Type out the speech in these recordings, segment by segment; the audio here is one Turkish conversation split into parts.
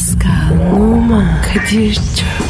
Pascal, Oman, Kadir çok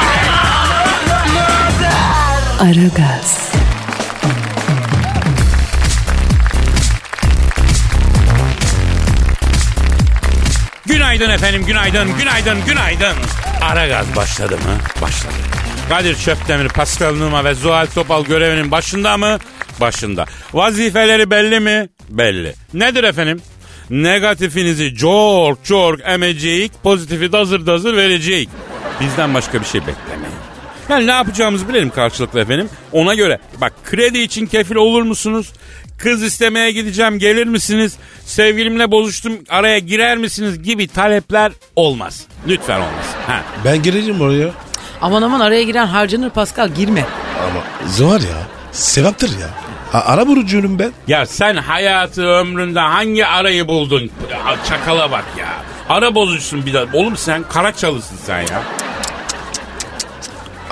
Aragaz, Günaydın efendim, günaydın, günaydın, günaydın. Ara gaz başladı mı? Başladı. Kadir Çöptemir, Pascal Numa ve Zuhal Topal görevinin başında mı? Başında. Vazifeleri belli mi? Belli. Nedir efendim? Negatifinizi çok çok emeceğiz, pozitifi dazır dazır vereceğiz. Bizden başka bir şey beklemeyin. Yani ne yapacağımızı bilelim karşılıklı efendim. Ona göre bak kredi için kefil olur musunuz? Kız istemeye gideceğim gelir misiniz? Sevgilimle bozuştum araya girer misiniz gibi talepler olmaz. Lütfen olmaz. Ha. Ben girerim oraya. Aman aman araya giren harcanır Pascal girme. Ama Zuhal ya. Sevaptır ya. A- ara burucuyum ben. Ya sen hayatı ömründe hangi arayı buldun? Çakala bak ya. Ara bozuşsun bir daha. Oğlum sen Karaçalısın sen ya.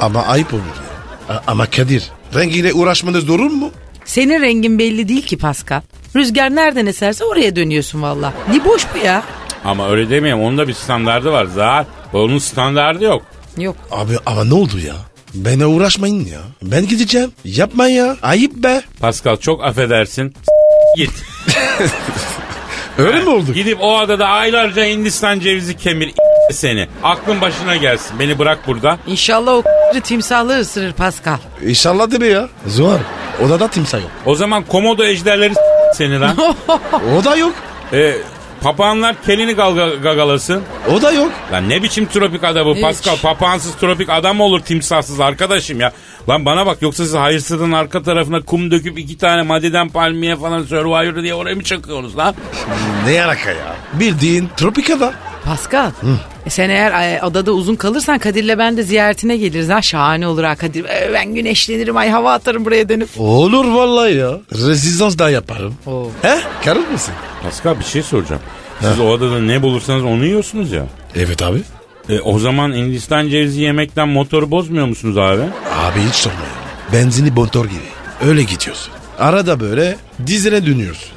Ama ayıp olur ya. A- ama Kadir. Rengiyle uğraşmanız doğru mu? Senin rengin belli değil ki Pascal. Rüzgar nereden eserse oraya dönüyorsun valla. Ne boş bu ya. Ama öyle demeyeyim. Onun da bir standardı var. Zaten onun standardı yok. Yok. Abi ama ne oldu ya? Bana uğraşmayın ya. Ben gideceğim. Yapma ya. Ayıp be. Pascal çok affedersin. Git. Öyle mi oldu? Gidip o adada aylarca Hindistan cevizi kemir seni. Aklın başına gelsin. Beni bırak burada. İnşallah o timsahlı ısırır Pascal. İnşallah değil mi ya? Zuhal. Odada timsah yok. O zaman komodo ejderleri seni lan. O da yok. e, papağanlar kelini galga, gagalasın. O da yok. Lan ne biçim tropik ada bu Hiç. Pascal? Papağansız tropik adam mı olur timsahsız arkadaşım ya? Lan bana bak yoksa siz hayırsızın arka tarafına kum döküp iki tane maddeden palmiye falan Survivor diye oraya mı çakıyorsunuz lan? Ne alaka ya? Bildiğin tropik ada. Pascal. E sen eğer e, odada uzun kalırsan Kadir'le ben de ziyaretine geliriz ha. Şahane olur ha Kadir. E, ben güneşlenirim ay hava atarım buraya dönüp. Olur vallahi ya. Rezistans da yaparım. Oo. He? Karır mısın? Pascal bir şey soracağım. Siz o adada ne bulursanız onu yiyorsunuz ya. Evet abi. E, o zaman Hindistan cevizi yemekten motoru bozmuyor musunuz abi? Abi hiç sorma ya. Benzini motor gibi. Öyle gidiyorsun. Arada böyle dizine dönüyorsun.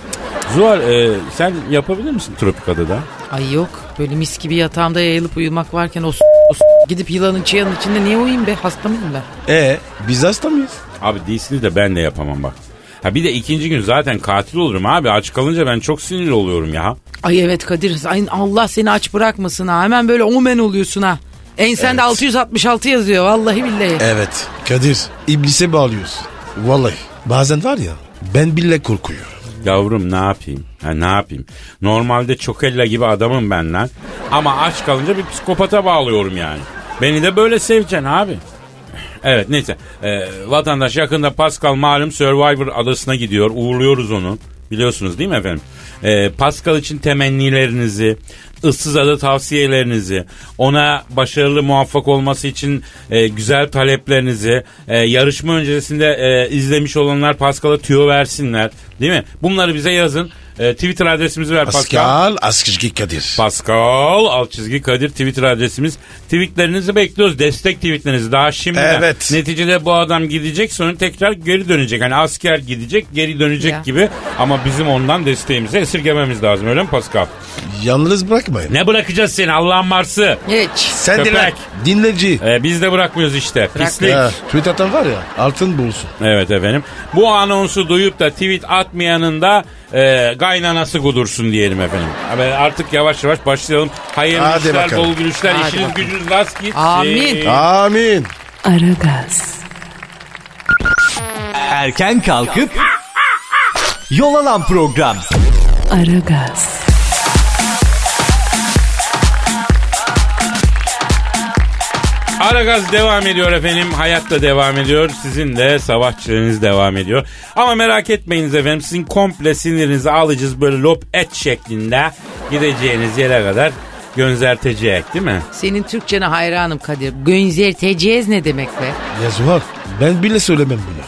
Zuhal e, sen yapabilir misin tropik adada? Ay yok böyle mis gibi yatağımda yayılıp uyumak varken o, s- o s- gidip yılanın çıyanın içinde niye uyuyayım be hasta mıyım ben? E biz hasta mıyız? Abi değilsiniz de ben de yapamam bak. Ha bir de ikinci gün zaten katil olurum abi. Aç kalınca ben çok sinirli oluyorum ya. Ay evet Kadir ay Allah seni aç bırakmasın ha hemen böyle omen oluyorsun ha. Ensende 666 yazıyor vallahi billahi. Evet. Kadir iblise bağlıyorsun. Vallahi. Bazen var ya ben bile korkuyorum. Yavrum ne yapayım? Ha ne yapayım? Normalde çokella gibi adamım ben lan. Ama aç kalınca bir psikopata bağlıyorum yani. Beni de böyle seveceksin abi. Evet neyse. Ee, vatandaş yakında Pascal malum Survivor adasına gidiyor. Uğurluyoruz onu. Biliyorsunuz değil mi efendim? Ee, Pascal için temennilerinizi, ıssız ada tavsiyelerinizi, ona başarılı muvaffak olması için e, güzel taleplerinizi, e, yarışma öncesinde e, izlemiş olanlar Pascal'a tüyo versinler. Değil mi? Bunları bize yazın. E, Twitter adresimizi ver Pascal. Pascal Askışki Kadir. Pascal alt çizgi Kadir Twitter adresimiz. Tweetlerinizi bekliyoruz. Destek tweetlerinizi. Daha şimdi Evet. neticede bu adam gidecek sonra tekrar geri dönecek. Hani asker gidecek geri dönecek Ya. gibi. Ama bizim ondan desteğimizi esirgememiz lazım öyle mi Pascal? Yalnız bırakmayın. Ne bırakacağız seni Allah'ın Mars'ı? Geç. Sen Köpek. dinle. Dinleyici. Ee, biz de bırakmıyoruz işte. Pislik. Ya, tweet atan var ya altın bulsun. Evet efendim. Bu anonsu duyup da tweet atmayanın da e, kaynanası kudursun diyelim efendim. Abi artık yavaş yavaş başlayalım. Hayırlı Hadi işler, bakalım. bol gülüşler, Hadi işiniz bakalım. gücünüz rast gitsin. Amin. Amin. Aragaz, Erken kalkıp yol alan program. Aragaz, Aragaz devam ediyor efendim. Hayat da devam ediyor. Sizin de savaşçılığınız devam ediyor. Ama merak etmeyiniz efendim. Sizin komple sinirinizi alacağız böyle lop et şeklinde gideceğiniz yere kadar gönzertecek değil mi? Senin Türkçene hayranım Kadir. Gönzerteceğiz ne demek be? Ya Zuhal ben bile söylemem bunu.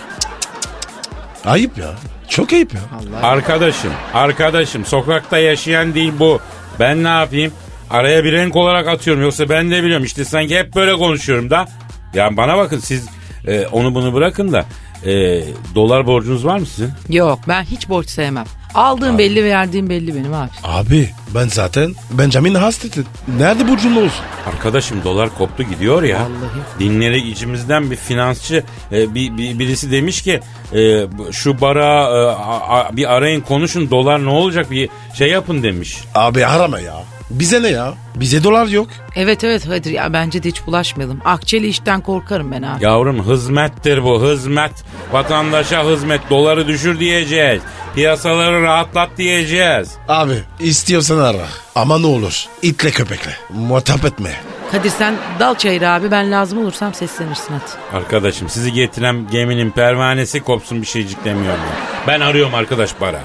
Ayıp ya. Çok ayıp ya. Arkadaşım, arkadaşım sokakta yaşayan değil bu. Ben ne yapayım? Araya bir renk olarak atıyorum. Yoksa ben de biliyorum işte sanki hep böyle konuşuyorum da. Ya bana bakın siz e, onu bunu bırakın da e, dolar borcunuz var mı sizin? Yok ben hiç borç sevmem. Aldığım belli verdiğim belli benim abi. Abi ben zaten Benjamin hasretim. Nerede burcun olsun? Arkadaşım dolar koptu gidiyor ya. Vallahi. Dinleri içimizden bir finansçı e, bir, bir- birisi demiş ki e, şu bara e, a- a- bir arayın konuşun dolar ne olacak bir şey yapın demiş. Abi arama ya. Bize ne ya? Bize dolar yok. Evet evet Kadir ya bence de hiç bulaşmayalım. Akçeli işten korkarım ben abi. Yavrum hizmettir bu hizmet. Vatandaşa hizmet doları düşür diyeceğiz. Piyasaları rahatlat diyeceğiz. Abi istiyorsan ara. Ama ne olur itle köpekle. Muhatap etme. Kadir sen dal çayırı abi ben lazım olursam seslenirsin hadi. Arkadaşım sizi getiren geminin pervanesi kopsun bir şeycik demiyorum ya. Ben arıyorum arkadaş para.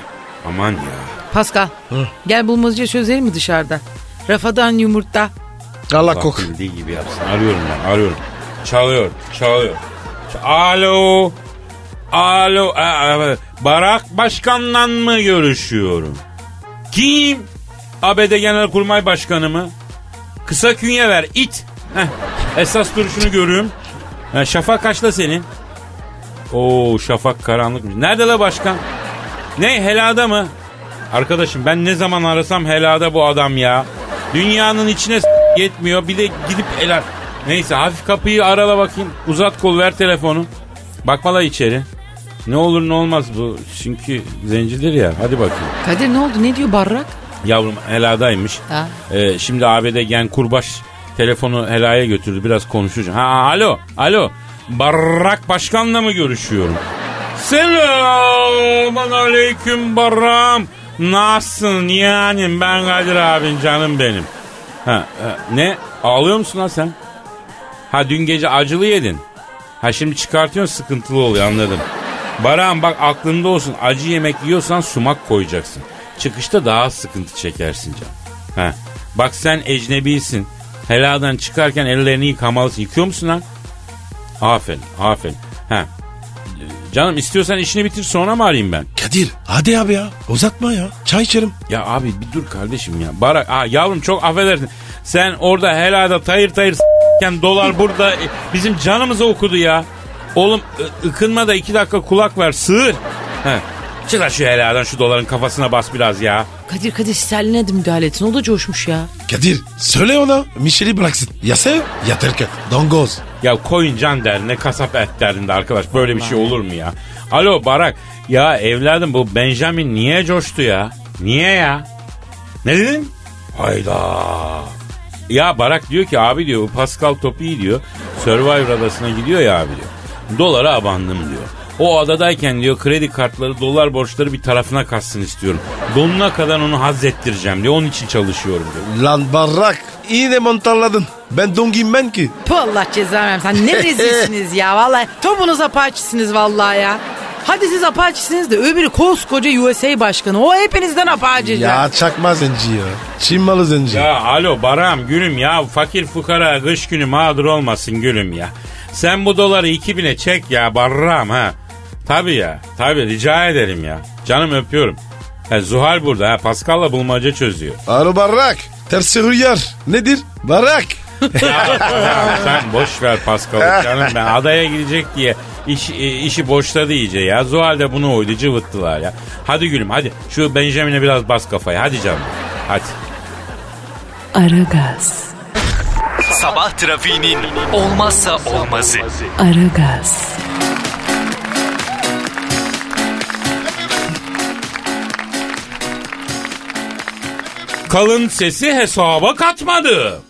Aman ya. Pascal gel bulmaca çözelim mi dışarıda? Rafadan yumurta. Allah kok. bildiği gibi yapsın. Arıyorum ben arıyorum. Çalıyor çalıyor. Ç- Alo. Alo. Barak Başkan'la mı görüşüyorum? Kim? ABD Genelkurmay Başkanı mı? Kısa künye ver it. Heh, esas duruşunu görüyorum. Ha, şafak kaçta senin? Oo şafak karanlıkmış. Nerede la başkan? Ne helada mı? Arkadaşım ben ne zaman arasam helada bu adam ya. Dünyanın içine s- yetmiyor bir de gidip helal. Neyse hafif kapıyı arala bakayım. Uzat kol ver telefonu. Bakmala içeri. Ne olur ne olmaz bu. Çünkü zencidir ya. Hadi bakayım. Kadir ne oldu ne diyor barrak? Yavrum heladaymış. Ha. Ee, şimdi ABD Gen Kurbaş telefonu helaya götürdü. Biraz konuşacağım. Ha alo alo. Barrak Başkan'la mı görüşüyorum? Selamun aleyküm Barram. Nasılsın yani ben Kadir abin canım benim. Ha, ha, ne ağlıyor musun lan sen? Ha dün gece acılı yedin. Ha şimdi çıkartıyorsun sıkıntılı oluyor anladım. Baran bak aklında olsun acı yemek yiyorsan sumak koyacaksın. Çıkışta daha sıkıntı çekersin can. Ha. Bak sen ecnebisin. Heladan çıkarken ellerini yıkamalısın. Yıkıyor musun lan? Aferin aferin. Canım istiyorsan işini bitir sonra mı arayayım ben? Kadir hadi abi ya uzatma ya. Çay içerim. Ya abi bir dur kardeşim ya. Barak Aa, yavrum çok affedersin. Sen orada helada tayır tayır s**ken dolar burada e, bizim canımızı okudu ya. Oğlum ıkınma da iki dakika kulak ver sığır. He. Çıkar şu heladan şu doların kafasına bas biraz ya. Kadir Kadir Sterlin'e de müdahale etsin o da coşmuş ya. Kadir söyle ona Michel'i bıraksın. Ya sev ya terk et. Dongoz. Ya koyun can derdine kasap et derdinde arkadaş böyle bir şey olur mu ya? Alo Barak ya evladım bu Benjamin niye coştu ya? Niye ya? Ne dedin? Hayda. Ya Barak diyor ki abi diyor bu Pascal Topi diyor Survivor adasına gidiyor ya abi diyor. Dolara abandım diyor. O adadayken diyor kredi kartları dolar borçları bir tarafına kaçsın istiyorum. Donuna kadar onu hazzettireceğim diyor. Onun için çalışıyorum diyor. Lan barrak yine mantarladın. Ben don giymem ki. Bu Allah ceza vermesin. Sen ne rezilsiniz ya vallahi. Topunuz apaçisiniz vallahi ya. Hadi siz apaçisiniz de öbürü koskoca USA başkanı. O hepinizden apaçı. Ya çakma zenci ya. Çin malı zenci. Ya alo Baram gülüm ya fakir fukara kış günü mağdur olmasın gülüm ya. Sen bu doları 2000'e çek ya Barram ha. Tabii ya tabii rica ederim ya. Canım öpüyorum. Ha, Zuhal burada ha Pascal'la bulmaca çözüyor. Alo barrak. Tersi hıyar. Nedir? Ya sen boş ver Pascal'ı canım ben adaya gidecek diye iş, e, işi boşladı iyice ya. Zuhal de bunu oydu cıvıttılar ya. Hadi gülüm hadi şu Benjamin'e biraz bas kafayı hadi canım. Hadi. Aragaz, Sabah trafiğinin olmazsa olmazı. Aragaz, Kalın sesi hesaba katmadı.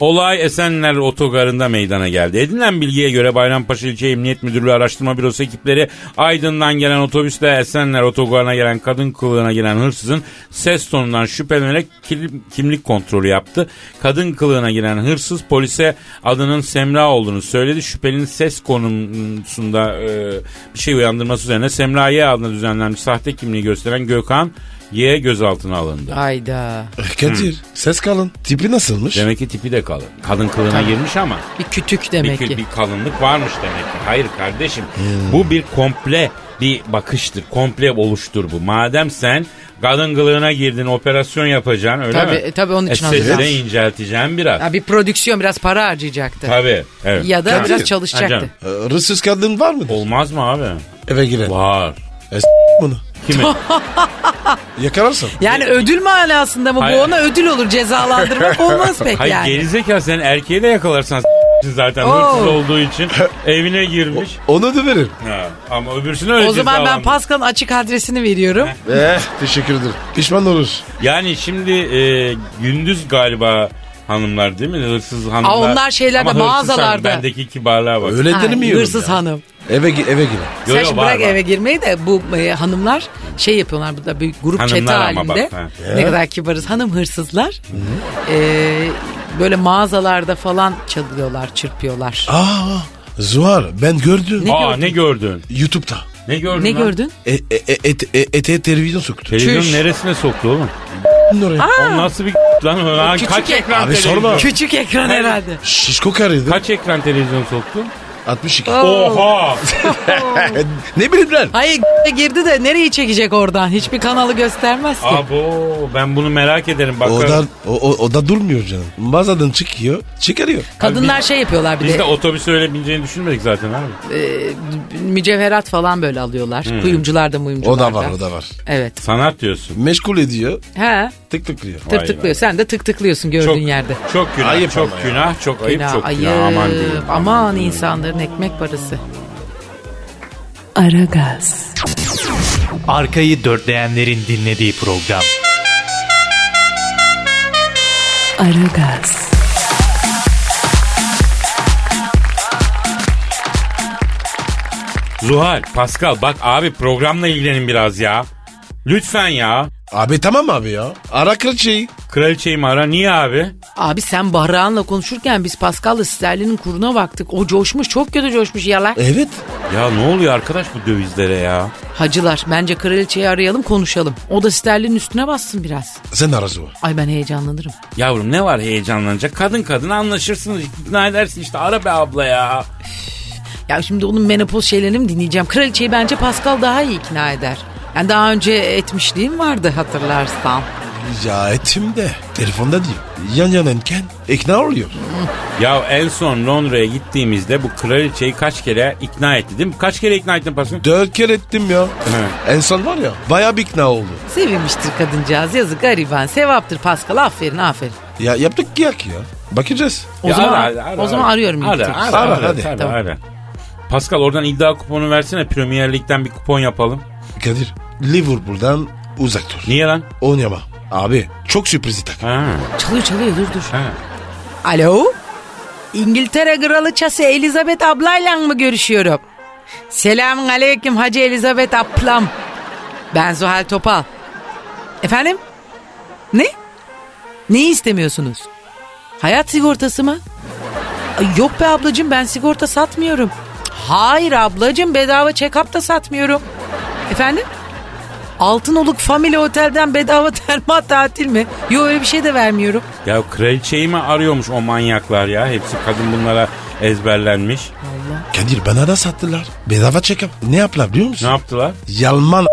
Olay Esenler Otogarı'nda meydana geldi. Edinilen bilgiye göre Bayrampaşa İlçe Emniyet Müdürlüğü Araştırma Bürosu ekipleri Aydın'dan gelen otobüsle Esenler Otogarı'na gelen kadın kılığına giren hırsızın ses tonundan şüphelenerek kim- kimlik kontrolü yaptı. Kadın kılığına giren hırsız polise adının Semra olduğunu söyledi. Şüphelinin ses konusunda e, bir şey uyandırması üzerine Semra Y adına düzenlenmiş sahte kimliği gösteren Gökhan Y gözaltına alındı. Hayda. Eh, Kadir ses kalın. Tipi nasılmış? Demek ki tipi de kalın. Kadın kılığına girmiş ama Bir kütük demek bir, ki. bir kalınlık varmış demek ki. Hayır kardeşim bu bir komple bir bakıştır. Komple oluştur bu. Madem sen kadın kılığına girdin operasyon yapacaksın öyle Tabii, mi? e, tabii onun için e, sesi de hazırlanmış. incelteceksin biraz. Ya bir prodüksiyon biraz para harcayacaktı. Tabii. Evet. Ya da Kadir. biraz Ha çalışacaktı. canım. Ee, Rıssız kadın var mıdır? Olmaz mı abi? Eve giren. Var. E, s- bunu. Kimi? Yakalarsın. Yani ödül manasında mı? Hayır. Bu ona ödül olur. Cezalandırmak olmaz pek Hayır yani. gerizekalı sen erkeği de yakalarsan zaten Oo. hırsız olduğu için evine girmiş. Onu da verir. Ha, ama öbürsüne öyle O zaman ben. Pascal'ın açık adresini veriyorum. Eh, teşekkür ederim. Pişman olur. Yani şimdi e, gündüz galiba hanımlar değil mi? Hırsız hanımlar. Aa, onlar şeylerde, Ama hırsız hanım, mağazalarda. Bendeki kibarlığa bak. Öyle Ha, denemiyorum hırsız ya. hanım. Eve, gi- eve girer. Yo, Sen yo, şimdi var, bırak var. eve girmeyi de bu e, hanımlar şey yapıyorlar burada bir grup Hanımlar çete ama halinde. bak, ha. Ne kadar kibarız hanım hırsızlar. E, böyle mağazalarda falan çalıyorlar, çırpıyorlar. Aa, Zuhar ben gördüm. Ne Aa gördün? ne gördün? YouTube'da. Ne gördün Ne lan? gördün? E, e, e, et, e, ete televizyon soktu. Televizyon Çüş. neresine soktu oğlum? Oraya. O nasıl bir lan? Ha, küçük kaç ek- ekran Abi televizyon? sorma. Küçük ekran herhalde. Şişko karıydı. Kaç ekran televizyon soktu? 62. Oha! ne bileyim lan. Hayır girdi de nereyi çekecek oradan? Hiçbir kanalı göstermez ki. Abo ben bunu merak ederim. O Bakalım. da, o, o, o da durmuyor canım. Mağazadan çıkıyor, çıkarıyor. Kadınlar şey yapıyorlar bir Biz de, de otobüse öyle bineceğini düşünmedik zaten abi. mücevherat falan böyle alıyorlar. Kuyumcular da muyumcular O da var, o da var. Evet. Sanat diyorsun. Meşgul ediyor, He. tık tıklıyor. Tık Vay tıklıyor. vay. Sen de tık tıklıyorsun gördüğün Çok, yerde. çok günah, Ayıp çok ya. günah, çok ayıp, Günah, çok ayıp. günah. Aman diyeyim. Aman insanların ekmek parası. Aragaz, Arkayı dörtleyenlerin dinlediği program. Aragaz, Zuhal, Pascal bak abi programla ilgilenin biraz ya. Lütfen ya. Abi tamam abi ya. Ara kraliçeyi. Kraliçeyi mi ara? Niye abi? Abi sen Bahrahan'la konuşurken biz Pascal'la sterlinin kuruna baktık. O coşmuş çok kötü coşmuş yalan. Evet. Ya ne oluyor arkadaş bu dövizlere ya? Hacılar bence kraliçeyi arayalım konuşalım. O da sterlinin üstüne bassın biraz. Sen ara Zuhar. Ay ben heyecanlanırım. Yavrum ne var heyecanlanacak? Kadın kadın anlaşırsınız, ikna edersin işte ara be abla ya. Ya şimdi onun menopoz şeylerini mi dinleyeceğim? Kraliçeyi bence Pascal daha iyi ikna eder. Yani daha önce etmişliğim vardı hatırlarsan. Ya etim de. Telefonda değil. Yan yanayken ikna oluyor. Ya en son Londra'ya gittiğimizde bu kraliçeyi kaç kere ikna etti değil mi? Kaç kere ikna ettin Pascal? Dört kere ettim ya. En son var ya baya bir ikna oldu. Sevinmiştir kadıncağız yazık gariban. Sevaptır Pascal aferin aferin. Ya yaptık yak ya. Bakacağız. O Ya zaman ara, ara, o zaman ara. arıyorum. ilk Ara, tek. ara, Ara, ara, hadi. tabii, Tamam. ara. Pascal oradan iddia kuponu versene Premier Lig'den bir kupon yapalım. Kadir Liverpool'dan uzak dur. Niye lan? Oynama. Abi çok sürprizi tak. Ha, Çalıyor çalıyor dur dur. ha. Alo? İngiltere Kralıçası Elizabeth ablayla mı görüşüyorum? Selamun aleyküm Hacı Elizabeth ablam. Ben Zuhal Topal. Efendim? Ne? Neyi istemiyorsunuz? Hayat sigortası mı? Ay, Yok be ablacığım ben sigorta satmıyorum. Hayır ablacığım bedava check-up da satmıyorum. Efendim? Altınoluk Family Otel'den bedava termal tatil mi? Yok öyle bir şey de vermiyorum. Ya kraliçeyi mi arıyormuş o manyaklar ya? Hepsi kadın bunlara ezberlenmiş. Kadir bana da sattılar. Bedava check-up. Ne yaptılar biliyor musun? Ne yaptılar? Yalman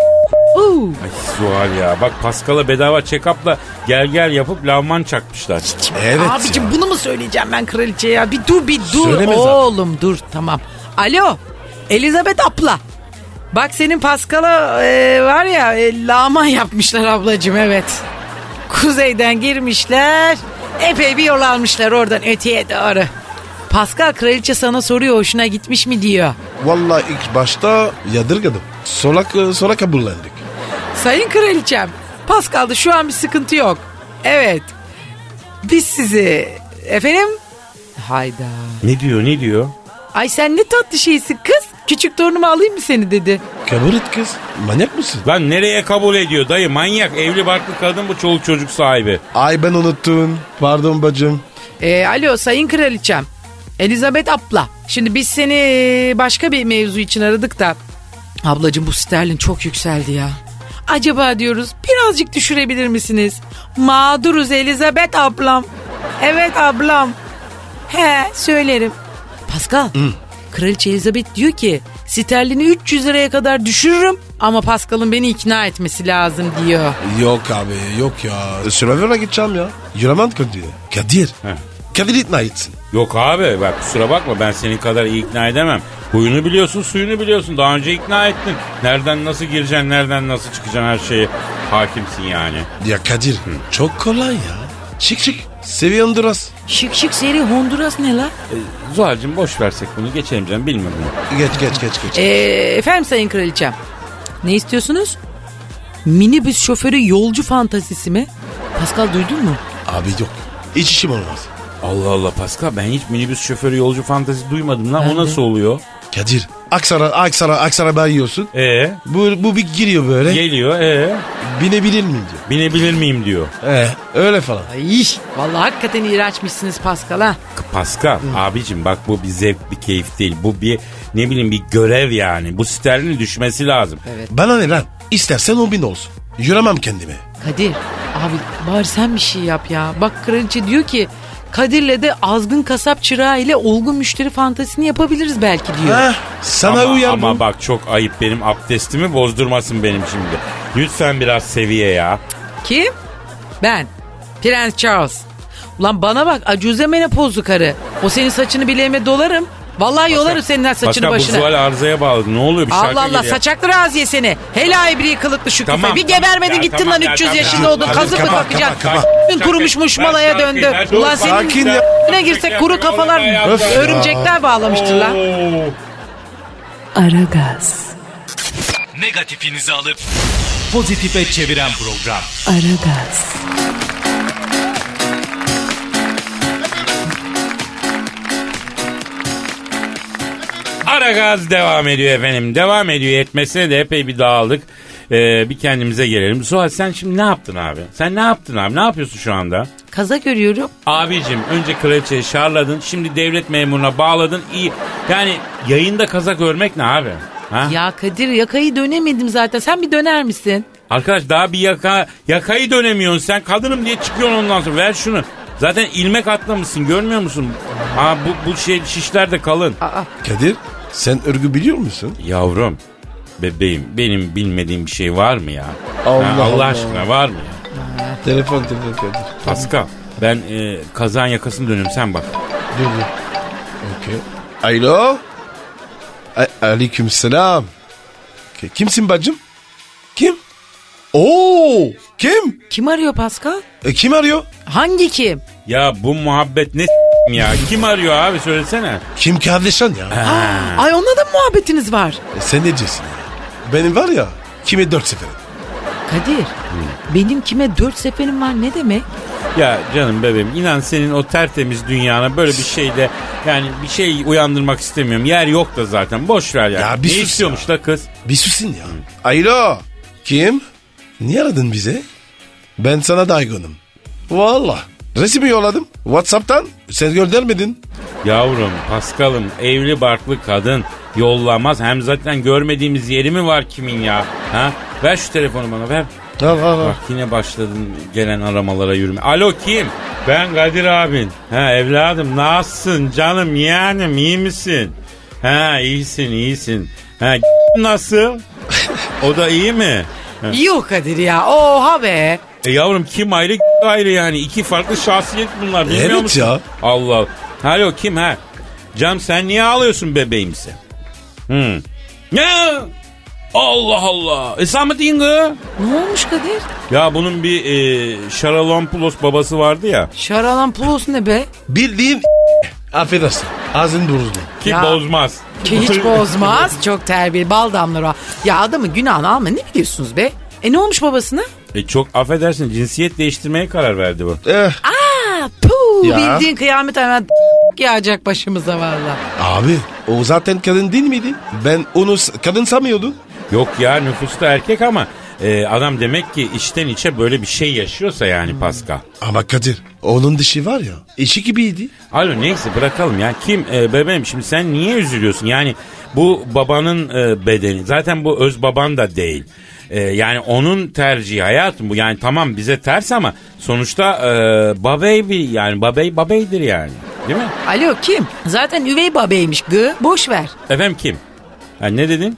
Huu. Ay Zuhal ya. Bak Pascal'a bedava check-up'la gel gel yapıp lavman çakmışlar. Evet Abicim ya. bunu mu söyleyeceğim ben kraliçeye ya? Bir dur bir dur Söyleme zaten. oğlum dur tamam. Alo Elizabeth abla. Bak senin Pascal'a e, var ya e, laman yapmışlar ablacığım evet. Kuzeyden girmişler. Epey bir yol almışlar oradan öteye doğru. Pascal kraliçe sana soruyor hoşuna gitmiş mi diyor. Vallahi ilk başta yadırgadım. Sonra, sonra kabullendik. Sayın kraliçem Pascal'da şu an bir sıkıntı yok. Evet. Biz sizi efendim hayda. Ne diyor ne diyor? Ay sen ne tatlı şeysin kız. Küçük torunumu alayım mı seni dedi. Kabul et kız. Manyak mısın? Lan nereye kabul ediyor dayı manyak evli barklı kadın bu çoluk çocuk sahibi. Ay ben unuttun. Pardon bacım. Ee, alo sayın kraliçem. Elizabeth abla. Şimdi biz seni e, başka bir mevzu için aradık da. Ablacığım bu sterlin çok yükseldi ya. Acaba diyoruz birazcık düşürebilir misiniz? Mağduruz Elizabeth ablam. Evet ablam. He söylerim. Pascal. Kraliçe Elizabeth diyor ki sterlini 300 liraya kadar düşürürüm ama Pascal'ın beni ikna etmesi lazım diyor. Yok abi yok ya. Survivor'a gideceğim ya. Yüremem Kadir. Kadir. He. Kadir ikna etsin. Yok abi bak kusura bakma ben senin kadar iyi ikna edemem. Huyunu biliyorsun suyunu biliyorsun daha önce ikna ettin. Nereden nasıl gireceksin nereden nasıl çıkacaksın her şeye hakimsin yani. Ya Kadir çok kolay ya. Çık çık. Seviye Honduras. Şık şık seri Honduras ne la? E, Zuhal'cığım boş versek bunu geçelim canım bilmiyorum. Geç geç geç geç. Ee, efendim sayın kraliçem. Ne istiyorsunuz? Minibüs şoförü yolcu fantazisi mi? Pascal duydun mu? Abi yok. Hiç işim olmaz. Allah Allah Pascal ben hiç minibüs şoförü yolcu fantezi duymadım lan Ben o de. nasıl oluyor? Kadir. Aksara Aksara Aksara ben yiyorsun. E Bu, bu bir giriyor böyle. geliyor e Binebilir miyim diyor. binebilir miyim diyor. Ee, öyle falan. Ay, vallahi hakikaten iğrençmişsiniz Pascal ha. Pascal abicim bak bu bir zevk bir keyif değil. Bu bir ne bileyim bir görev yani. Bu sterlin düşmesi lazım. Bana ne lan? İstersen o bin olsun. Yüremem kendime. Kadir abi bari sen bir şey yap ya. Bak kraliçe diyor ki Kadir'le de azgın kasap çırağı ile olgun müşteri fantazisini yapabiliriz belki diyor. Heh, sana ama, uyar ama bu. bak çok ayıp benim abdestimi bozdurmasın benim şimdi. Lütfen biraz seviye ya. Kim? Ben. Prens Charles. Ulan bana bak acuze menopozlu karı. O senin saçını bileğime dolarım. Vallahi yolarım senin her saçını Pascal bu başına. Arızaya bağladı. Ne oluyor bir şarkı Allah Allah geliyor. saçaklı raziye seni. Hele ibri kılıklı şu Tamam, küfe. Bir gebermedin Ya, gittin tamam lan ya, 300 tamam yaşında ya. oldun. Kazık mı kapat, kapacaksın? kapat, kapat. Gün kurumuş Ver muşmalaya şarkıyı, döndü. Ulan senin ya. ne girsek kuru kafalar ya. örümcekler bağlamıştır lan. Oo. Aragaz, Negatifinizi alıp pozitife çeviren program. Aragaz, Ara gaz devam ediyor efendim. Devam ediyor. Etmesine de epey bir dağıldık. Ee, bir kendimize gelelim. Suat sen şimdi ne yaptın abi? Sen ne yaptın abi? Ne yapıyorsun şu anda? Kaza görüyorum. Abicim önce kraliçeyi şarladın. Şimdi devlet memuruna bağladın. İyi. Yani yayında kazak örmek ne abi? Ha? Ya Kadir yakayı dönemedim zaten. Sen bir döner misin? Arkadaş daha bir yaka yakayı dönemiyorsun sen. Kadınım diye çıkıyorsun ondan sonra. Ver şunu. Zaten ilmek atlamışsın görmüyor musun? Ha bu, bu şey şişler de kalın. Aa, Kadir sen örgü biliyor musun? Yavrum bebeğim benim bilmediğim bir şey var mı ya? Allah Ha, Allah, Allah. aşkına var mı ya? Telefon telefon Kadir. Pascal ben e, kazağın yakasını dönüyorum sen bak. Dur dur. Okey. Alo. A- Aleyküm selam. Okey, Kimsin bacım? Kim? Oo, kim? kim arıyor Pascal? E, kim arıyor? Hangi kim? Ya bu muhabbet ne s- ya? Kim arıyor abi söylesene. Kim kardeşin ya? Aa, ay onunla da muhabbetiniz var? E, sen ne diyorsun ya? Benim var ya, kime dört sefer. Kadir benim kime dört seferim var ne demek? Ya canım bebeğim inan senin o tertemiz dünyana böyle bir şeyde yani bir şey uyandırmak istemiyorum. Yer yok da zaten boş ver ya. Ya bir ne sus istiyormuş da kız? Bir susun ya. Alo. Kim? Niye aradın bize? Ben sana daygonum. Valla. Resmi yolladım. Whatsapp'tan. Sen göndermedin. Yavrum Paskal'ım evli barklı kadın yollamaz. Hem zaten görmediğimiz yeri mi var kimin ya? Ha? Ver şu telefonu bana ver. Al al al. Bak yine başladın gelen aramalara yürüme. Alo kim? Ben Kadir abin. Ha evladım nasılsın canım yeğenim iyi misin? Ha iyisin iyisin. Ha nasıl? O da iyi mi? Yok Kadir ya oha be. E yavrum kim ayrı ayrı yani iki farklı şahsiyet bunlar bilmiyor Evet musun? ya. Allah Allah. Alo kim ha? Cam sen niye ağlıyorsun bebeğimse? Hmm. Ne? Allah Allah. E diyorsun kız? Ne olmuş Kadir? Ya bunun bir e, Şaralampulos babası vardı ya. Şaralan Plus ne be? Bildiğin affedersin. Ağzın bozuldu. Ki Ya. bozmaz. Ki hiç bozmaz. Çok terbiyeli bal damlar o. Ya adamı günahını alma ne biliyorsunuz be? E ne olmuş babasına? E çok affedersin cinsiyet değiştirmeye karar verdi bu. Eh, Aa, puh, Ya. bildiğin kıyamet hemen yağacak başımıza valla. abi o zaten kadın değil miydi? Ben onu s- kadın sanmıyordum. Yok ya nüfusta erkek ama e, adam demek ki içten içe böyle bir şey yaşıyorsa yani Pascal. Ama Kadir onun dişi var ya eşi gibiydi. Alo neyse bırakalım ya. Kim e, bebeğim şimdi sen niye üzülüyorsun? Yani bu babanın e, bedeni zaten bu öz baban da değil. Ee, yani onun tercihi hayatım bu. Yani tamam bize ters ama sonuçta e, babey bir yani babey babeydir yani. Değil mi? Alo kim? Zaten üvey babeymiş gı. Boş ver. Efendim kim? Ha, ne dedin?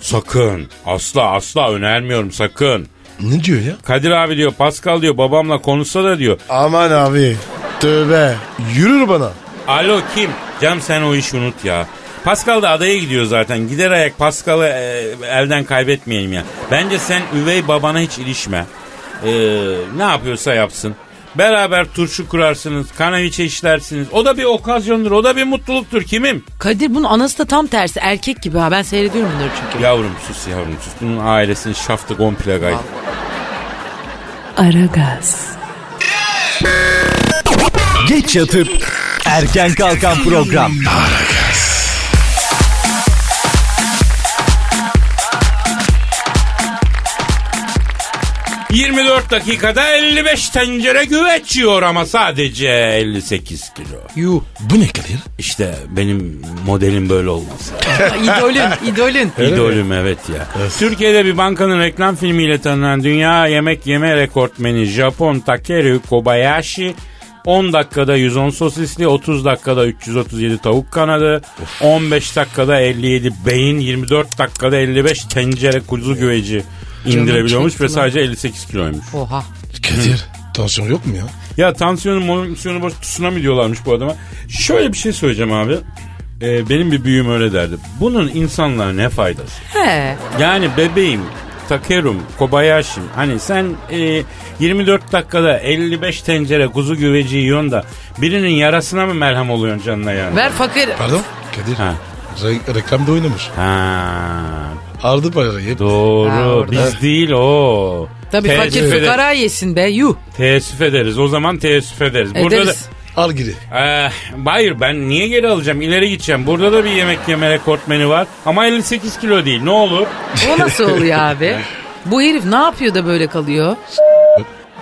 Sakın. Asla asla önermiyorum sakın. Ne diyor ya? Kadir abi diyor Pascal diyor babamla konuşsa da diyor. Aman abi. Tövbe. Yürür bana. Alo kim? Cam sen o işi unut ya. Pascal da adaya gidiyor zaten. Gider ayak Pascal'ı e, elden kaybetmeyelim ya. Bence sen üvey babana hiç ilişme. Ee, ne yapıyorsa yapsın. Beraber turşu kurarsınız, kanaviçe işlersiniz. O da bir okazyondur, o da bir mutluluktur. Kimim? Kadir bunun anası da tam tersi. Erkek gibi ha. Ben seyrediyorum bunları çünkü. Yavrum sus yavrum sus. Bunun ailesinin şaftı komple gayet. Aragaz, Geç yatıp erken kalkan program. 24 dakikada 55 tencere güveç yiyor ama sadece 58 kilo. Yuh. Bu ne Kadir? İşte benim modelim böyle olması. idolün, idolün. İdolüm evet ya. Türkiye'de bir bankanın reklam filmiyle tanınan dünya yemek yeme rekortmeni Japon Takeru Kobayashi 10 dakikada 110 sosisli, 30 dakikada 337 tavuk kanadı, 15 dakikada 57 beyin, 24 dakikada 55 tencere kuzu güveci indirebiliyormuş ve sadece 58 kiloymuş. Oha. Kadir. Tansiyon yok mu ya? Ya tansiyonu monoksiyonu boş tsunami diyorlarmış bu adama. Şöyle bir şey söyleyeceğim abi. Ee, benim bir büyüğüm öyle derdi. Bunun insanlara ne faydası? He. Yani bebeğim, Takerum, Kobayashi'm hani sen e, 24 dakikada 55 tencere kuzu güveci yiyorsun da birinin yarasına mı merhem oluyorsun canına yani? Ver fakir. Pardon? Kadir. Ha. Re- reklamda oynamış. Ha, Aldı parayı. doğru. Ha, orada. Biz değil o. Tabii Teessüf fakir eder- fukara yesin be. Yuh. Teessüf ederiz. O zaman teessüf ederiz. Burada Ederiz. Al giri. da Eh, hayır ben niye geri alacağım? İleri gideceğim. Burada da bir yemek yeme rekortmeni var. Ama 58 kilo değil. Ne olur? O nasıl oluyor abi? Bu herif ne yapıyor da böyle kalıyor?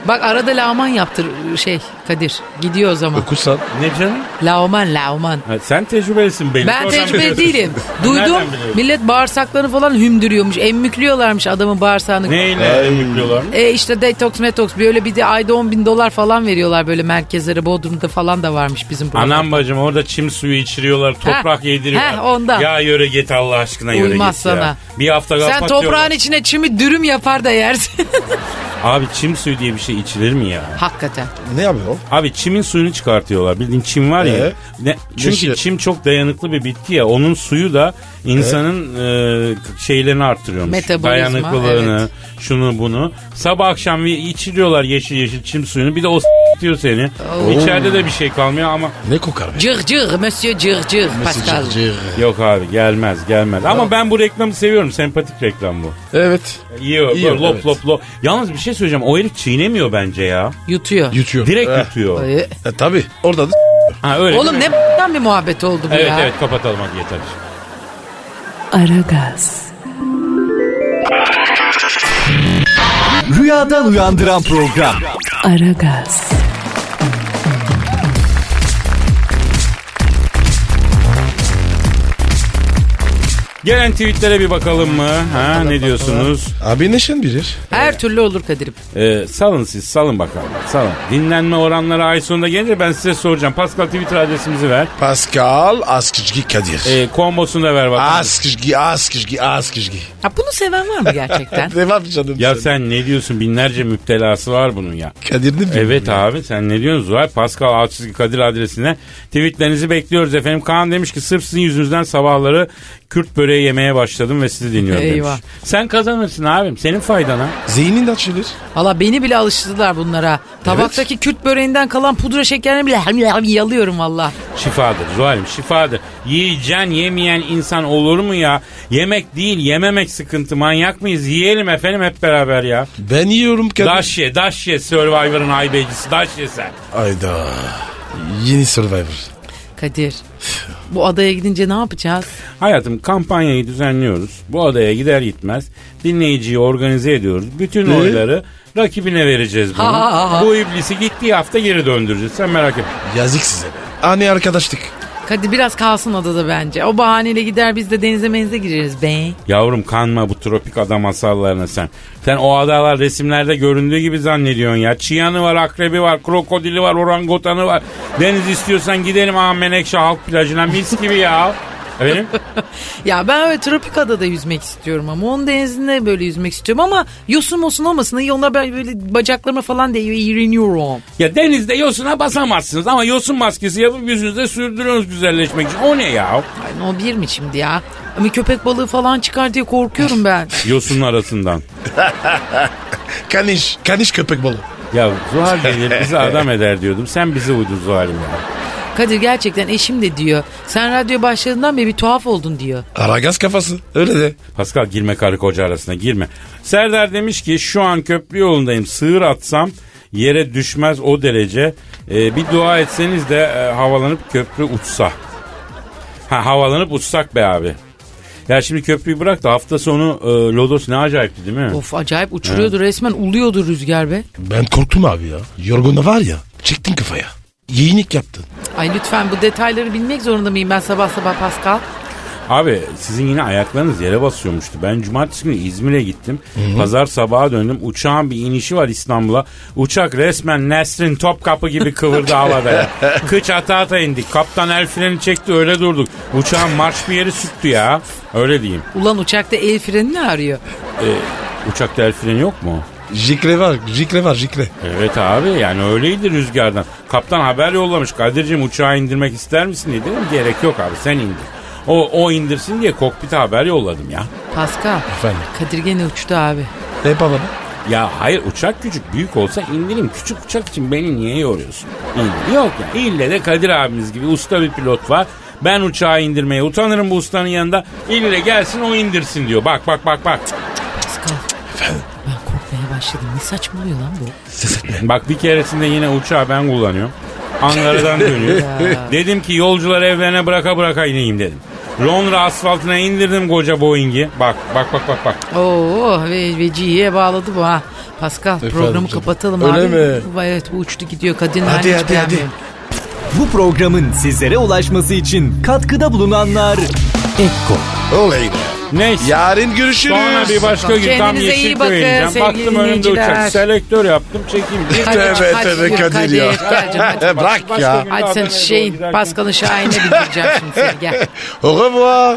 Bak arada lağman yaptır şey Kadir. Gidiyor o zaman. Okursan. Ne canım? Lağman lağman. Ha, sen tecrübelisin belli. Ben Oradan tecrübeli biliyorsun. değilim. Duydum Nereden biliyorsun? millet bağırsaklarını falan hümdürüyormuş. Emmüklüyorlarmış adamın bağırsağını. Neyle emikliyorlar? E işte detoks metoks böyle bir de ayda 10 bin dolar falan veriyorlar böyle merkezlere. Bodrum'da falan da varmış bizim burada. Anam bacım orada çim suyu içiriyorlar, toprak Heh, yediriyorlar. heh, ondan. Ya yöre git Allah aşkına yöre Uymaz git ya. sana. Bir hafta Sen toprağın içine çimi dürüm yapar da yersin. Abi çim suyu diye bir şey içilir mi ya? Hakikaten. Ne yapıyor o? Abi çimin suyunu çıkartıyorlar. Bildiğin çim var ya. Ee? Ne, çünkü şey? çim çok dayanıklı bir bitki ya. Onun suyu da insanın e, şeylerini arttırıyormuş. Metabolizma, Dayanıklılığını, şunu bunu. Sabah akşam bir içiliyorlar yeşil yeşil çim suyunu. Bir de o diyor seni. İçeride de bir şey kalmıyor ama Ne kokar be? Cır cır, monsieur cır cır Pascal. Cır cır. yok abi gelmez gelmez. Ama ben bu reklamı seviyorum. Sempatik reklam bu. Evet. Yiyor, böyle lop evet. lop lop. Yalnız bir şey söyleyeceğim. O herif çiğnemiyor bence ya. Yutuyor. Yutuyor. Direkt Eh, yutuyor. Ee, E, tabii. Orada da Ha öyle. Oğlum ne b***dan bir muhabbet oldu bu Evet ya. evet kapatalım hadi yeter. Aragaz, Rüyadan uyandıran program. Aragaz, Gelen tweetlere bir bakalım mı? Ha ne diyorsunuz? Abi neşen bilir. Her türlü olur Kadir'im. Ee, salın siz salın bakalım. Salın. Dinlenme oranları ay sonunda gelince ben size soracağım. Pascal Twitter adresimizi ver. Pascal Askışgi Kadir. Ee, kombosunu da ver bakalım. Askışgi, Askışgi, Askışgi. Ha, bunu seven var mı gerçekten? Devam canım. Ya sen ne diyorsun? Binlerce müptelası var bunun ya. Kadir ne bileyim Evet ya. abi sen ne diyorsun Zuhal? Pascal Altçizgi Kadir adresine tweetlerinizi bekliyoruz efendim. Kaan demiş ki sırf sizin yüzünüzden sabahları Kürt böreği yemeye başladım ve sizi dinliyorum Eyvah. demiş. Sen kazanırsın abim. Senin faydana. Zihnin de açılır. Valla beni bile alıştırdılar bunlara. Tabaktaki Kürt böreğinden kalan pudra şekerini bile yalıyorum valla. Şifadır Zuhal'im şifadır. Yiyeceksin yemeyen insan olur mu ya? Yemek değil yememek sıkıntı. Manyak mıyız? Yiyelim efendim hep beraber ya. Ben yiyorum Kadir. Daş ye, daş ye Survivor'ın haybecisi. Daş ye sen. Ayda. Yeni Survivor. Kadir. Bu adaya gidince ne yapacağız? Hayatım kampanyayı düzenliyoruz. Bu adaya gider gitmez dinleyiciyi organize ediyoruz. Bütün Ne? oyları rakibine vereceğiz bunu. Ha, ha, ha. Bu iblisi gittiği hafta geri döndüreceğiz. Sen merak etme. Yazık size be. Hani arkadaşlık. Kadir biraz kalsın adada bence. O bahaneyle gider biz de denize menze gireriz be. Yavrum kanma bu tropik ada masallarına sen. Sen o adalar resimlerde göründüğü gibi zannediyorsun ya. Çiyanı var, akrebi var, krokodili var, orangutanı var. Deniz istiyorsan gidelim aha Menekşe halk plajına mis gibi ya. Efendim? Ya ben öyle tropik adada yüzmek istiyorum ama onun denizinde böyle yüzmek istiyorum ama yosun mosun olmasın. İyi onlar ben böyle bacaklarıma falan değiyor iğreniyorum. Ya denizde yosuna basamazsınız ama yosun maskesi yapıp yüzünüze sürdürüyorsunuz güzelleşmek için. O ne ya? Ay no bir mi şimdi ya? Ama köpek balığı falan çıkar diye korkuyorum ben. Yosunun arasından. Kaniş. Kaniş köpek balığı. Ya Zuhal gelir bizi adam eder diyordum. Sen bizi uydun Zuhal'im ya. Kadir gerçekten eşim de diyor. Sen radyo başladığından beri bir tuhaf oldun diyor. Aragaz kafası. Öyle de. Pascal girme karı koca arasına girme. Serdar demiş ki şu an köprü yolundayım. Sığır atsam yere düşmez o derece. Ee, bir dua etseniz de e, havalanıp köprü uçsa. Ha havalanıp uçsak be abi. Ya şimdi köprüyü bırak da hafta sonu e, Lodos ne acayipti değil mi? Of acayip uçuruyordu resmen uluyordu rüzgar be. Ben korktum abi ya. Yorgunda var ya. Çektin kafaya. Yeğenlik yaptın. Ay lütfen bu detayları bilmek zorunda mıyım ben sabah sabah Pascal? Abi sizin yine ayaklarınız yere basıyormuştu. Ben cumartesi günü İzmir'e gittim. Pazar sabaha döndüm. Uçağın bir inişi var İstanbul'a. Uçak resmen Nesrin Topkapı gibi kıvırdı havada ya. Kıç ata ata indik. Kaptan el freni çekti öyle durduk. Uçağın marş bir yeri süttü ya. Öyle diyeyim. Ulan uçakta el freni ne arıyor? Uçakta el freni yok mu? Jikle var. Jikle var. Jikle. Evet abi yani öyleydi rüzgardan. Kaptan haber yollamış. Kadir'cim uçağı indirmek ister misin diye dedim. Gerek yok abi sen indir. O, o indirsin diye kokpite haber yolladım ya. Pascal. Efendim. Kadir gene uçtu abi. Ne yapalım? Ya hayır uçak küçük büyük olsa indireyim. Küçük uçak için beni niye yoruyorsun? İndir. Yok ya ille de Kadir abimiz gibi usta bir pilot var. Ben uçağı indirmeye utanırım bu ustanın yanında. İlle gelsin o indirsin diyor. Bak bak bak bak. Pascal. Korkmaya başladım. Ne saçmalıyor lan bu? Bak bir keresinde yine uçağı ben kullanıyorum. Ankara'dan dönüyor. dedim ki yolcular evlerine bıraka bıraka ineyim dedim. Londra asfaltına indirdim koca Boeing'i. Bak bak bak bak bak. Oo ve vecihiye bağladı bu ha. Pascal programı canım. kapatalım Öyle abi. mi? Bu- Evet bu uçtu gidiyor. Kadir'in Hadi, hadi, beğenmiyorum. Bu programın sizlere ulaşması için katkıda bulunanlar Ekko Oley be. Neyse. Yarın görüşürüz. Sonra bir başka gün tam Kendinize iyi Yeşilköy'e bakın ineceğim. sevgili Baktım önümde dinleyiciler. uçak. Selektör yaptım çekeyim. diye. Hadi, Tövbe hadi, tövbe yürü, Kadir hadi, ya. Canım hadi. Bırak Başka ya. gün Hadi sen böyle şeyin giderken- Pascal'ın şahine bildireceğim şimdi seni gel. Au revoir.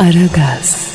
Aragaz.